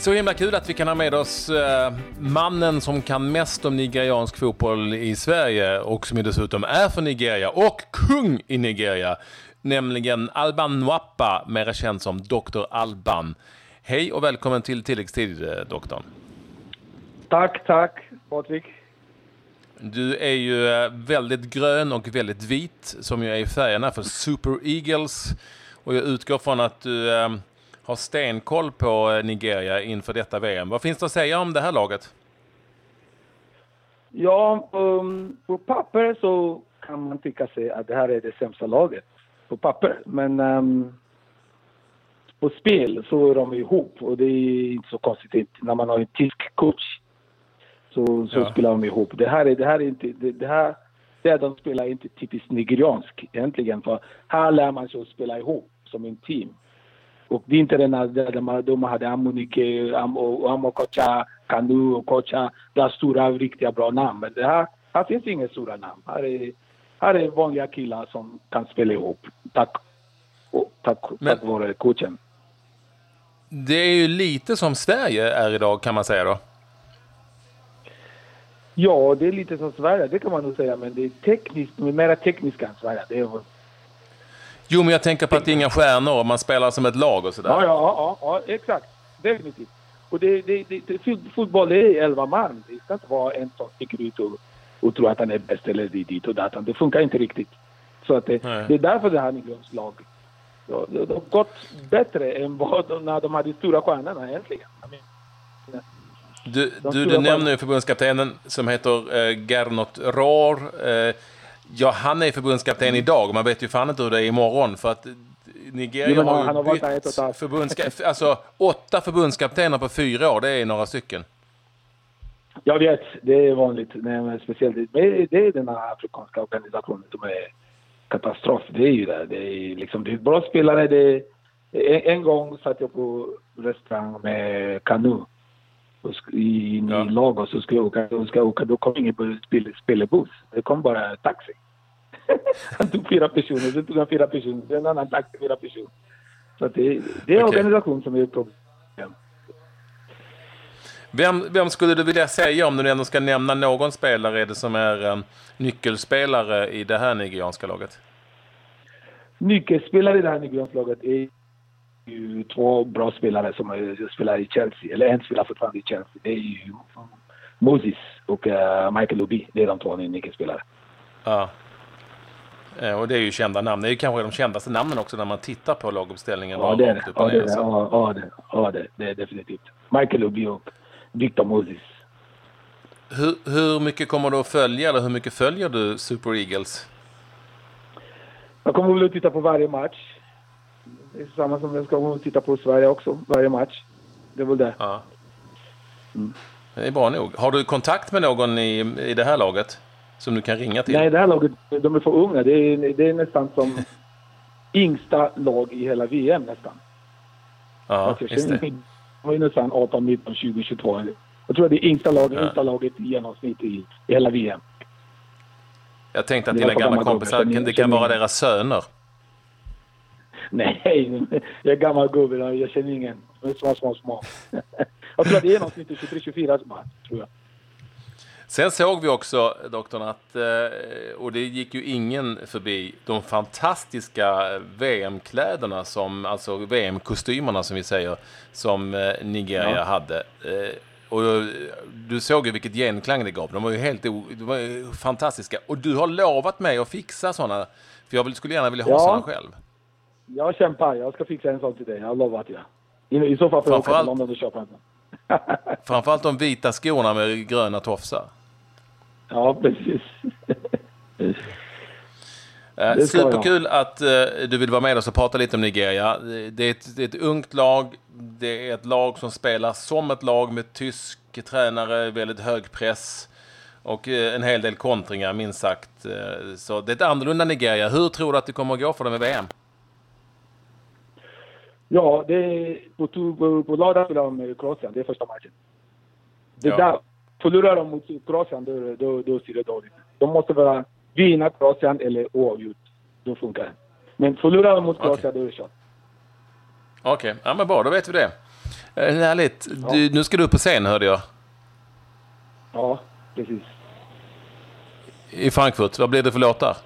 Så himla kul att vi kan ha med oss eh, mannen som kan mest om nigeriansk fotboll i Sverige och som dessutom är från Nigeria och kung i Nigeria. Nämligen Alban Nwapa, mer känd som Dr. Alban. Hej och välkommen till tilläggstid, eh, doktorn. Tack, tack Patrik. Du är ju eh, väldigt grön och väldigt vit, som ju är färgerna för Super Eagles. Och jag utgår från att du har stenkoll på eh, Nigeria inför detta VM. Vad finns det att säga om det här laget? Ja, um, på papper så kan man tycka sig att det här är det sämsta laget. På papper. Men um, på spel så är de ihop och det är inte så konstigt när man har en tysk coach. Så, så ja. spelar de ihop. Det här är, det här är inte, det, det här, det de spelar är inte typiskt nigeriansk egentligen. För här lär man sig att spela ihop som en team. Och det är inte den där de hade Amunike, Amokocha, Kanu och Kocha. Det är stora, riktiga bra namn. Men det här, här finns inga stora namn. Här är, här är vanliga killar som kan spela ihop. Tack, tack, Men, tack vare coachen. Det är ju lite som Sverige är idag kan man säga då. Ja, det är lite som Sverige, det kan man nog säga. Men det är tekniskt, mer tekniskt än Sverige. Det är Jo, men jag tänker på att det är inga stjärnor, man spelar som ett lag och sådär. Ja, ja, ja, ja exakt. Definitivt. Och det, det, det, det, fotboll är elva man. Det ska inte vara en som sticker ut och, och tror att han är bäst eller dit och datan. Det funkar inte riktigt. Så att det, det är därför det här lag de, har gått bättre än vad när de hade stora stjärnorna egentligen. Du, du, du nämner ju förbundskaptenen som heter eh, Gernot Rohr. Eh, Ja, han är förbundskapten idag. Man vet ju fan inte hur det är imorgon. För att Nigeria jo, har ju har bytt förbundska alltså, åtta förbundskaptener på fyra år. Det är några stycken. Jag vet, det är vanligt. Nej, speciellt det är den här afrikanska organisationen som är katastrof. Det är ju det. Det är, liksom, det är bra spelare. Det en, en gång satt jag på restaurang med Kanu i, ja. Lagos och skulle åka, och ska åka. Då kom ingen spelbuss. Det kom bara taxi. han tog fyra personer, sen tog han fyra personer, sen en annan taxi, fyra personer. Så det, det är okay. organisation som är ett problem. Vem, vem skulle du vilja säga, om du ändå ska nämna någon spelare, är det som är um, nyckelspelare i det här nigerianska laget? Nyckelspelare i det här nigerianska laget är ju två bra spelare som spelar i Chelsea, eller en spelar fortfarande i Chelsea. Det är ju Moses och uh, Michael Obi. Det är de två nyckelspelare. Ja. Och det är ju kända namn. Det är ju kanske de kändaste namnen också när man tittar på laguppställningen. Ja, det är det. Ja, det, är det. Ja, ja, det, ja det, det är definitivt. Michael Obi och Victor Moses. Hur, hur mycket kommer du att följa, eller hur mycket följer du Super Eagles? Jag kommer väl att titta på varje match. Det är samma som jag ska titta på Sverige också, varje match. Det är väl det. Ja. Mm. Det är bra nog. Har du kontakt med någon i, i det här laget? Som du kan ringa till? Nej, det här laget, de är för unga. Det är, det är nästan som yngsta lag i hela VM nästan. Ja, alltså, just det. De ju nästan 18, 19, 20, 22. Jag tror att det är yngsta laget, ja. yngsta laget i genomsnitt i, i hela VM. Jag tänkte att dina gamla kompisar, det kan vara deras söner. Nej, jag är gammal gubbe. Jag känner ingen. Små, små, små. jag tror att det är genomsnittet 23-24 tror jag. Sen såg vi också, doktorn, att, eh, och det gick ju ingen förbi, de fantastiska VM-kläderna, som, alltså VM-kostymerna som vi säger, som eh, Nigeria ja. hade. Eh, och du såg ju vilket genklang det gav. De var ju helt de var fantastiska. Och du har lovat mig att fixa sådana, för jag skulle gärna vilja ha ja. sådana själv. Jag kämpar. Jag ska fixa en sån till dig. Jag lovar att jag. I, I så fall får jag åka till London och köpa en sån. Framförallt de vita skorna med gröna tofsar. Ja, precis. Eh, superkul att uh, du vill vara med oss och prata lite om Nigeria. Det är, ett, det är, ett, ungt lag. Det är ett lag som spelar som ett lag med tysk tränare, väldigt hög press och uh, en hel del kontringar minst sagt. Uh, så det är ett annorlunda Nigeria. Hur tror du att det kommer att gå för dem i VM? Ja, det är, på, på, på lördag spelar de med Kroatien. Det är första matchen. Det ja. där, förlorar de mot Kroatien, då, då, då ser det dåligt De måste vara vinna Kroatien eller oavgjort. Då funkar det. Men förlorar de mot Kroatien, okay. då är det kört. Okej, okay. ja men bra, då vet vi det. Eh, Härligt. Du, nu ska du upp på scen hörde jag. Ja, precis. I Frankfurt. Vad blir det för låtar?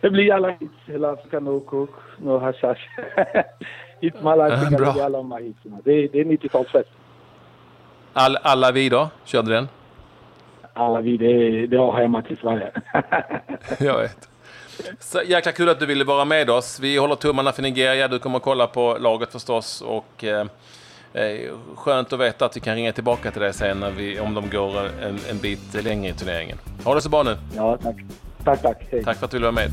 Det blir alla hits. Hela Afrika No Cook, No Hashash. Hit My Life, Ja, det blir alla de här hitsen. Det, är- är 90-talsfest. All, alla vi då? Körde den? Alla vi, det, det har hemma till Sverige. Jag vet. Så jäkla kul att du ville vara med oss. Vi håller tummarna för Nigeria. Du kommer att kolla på laget förstås. Och, eh, eh, skönt att veta att vi kan ringa tillbaka till dig sen när vi, om de går en, en bit längre i turneringen. Ha det så bra nu. ja, tack. Tack, tack. Hej. Tack för att du ville vara med.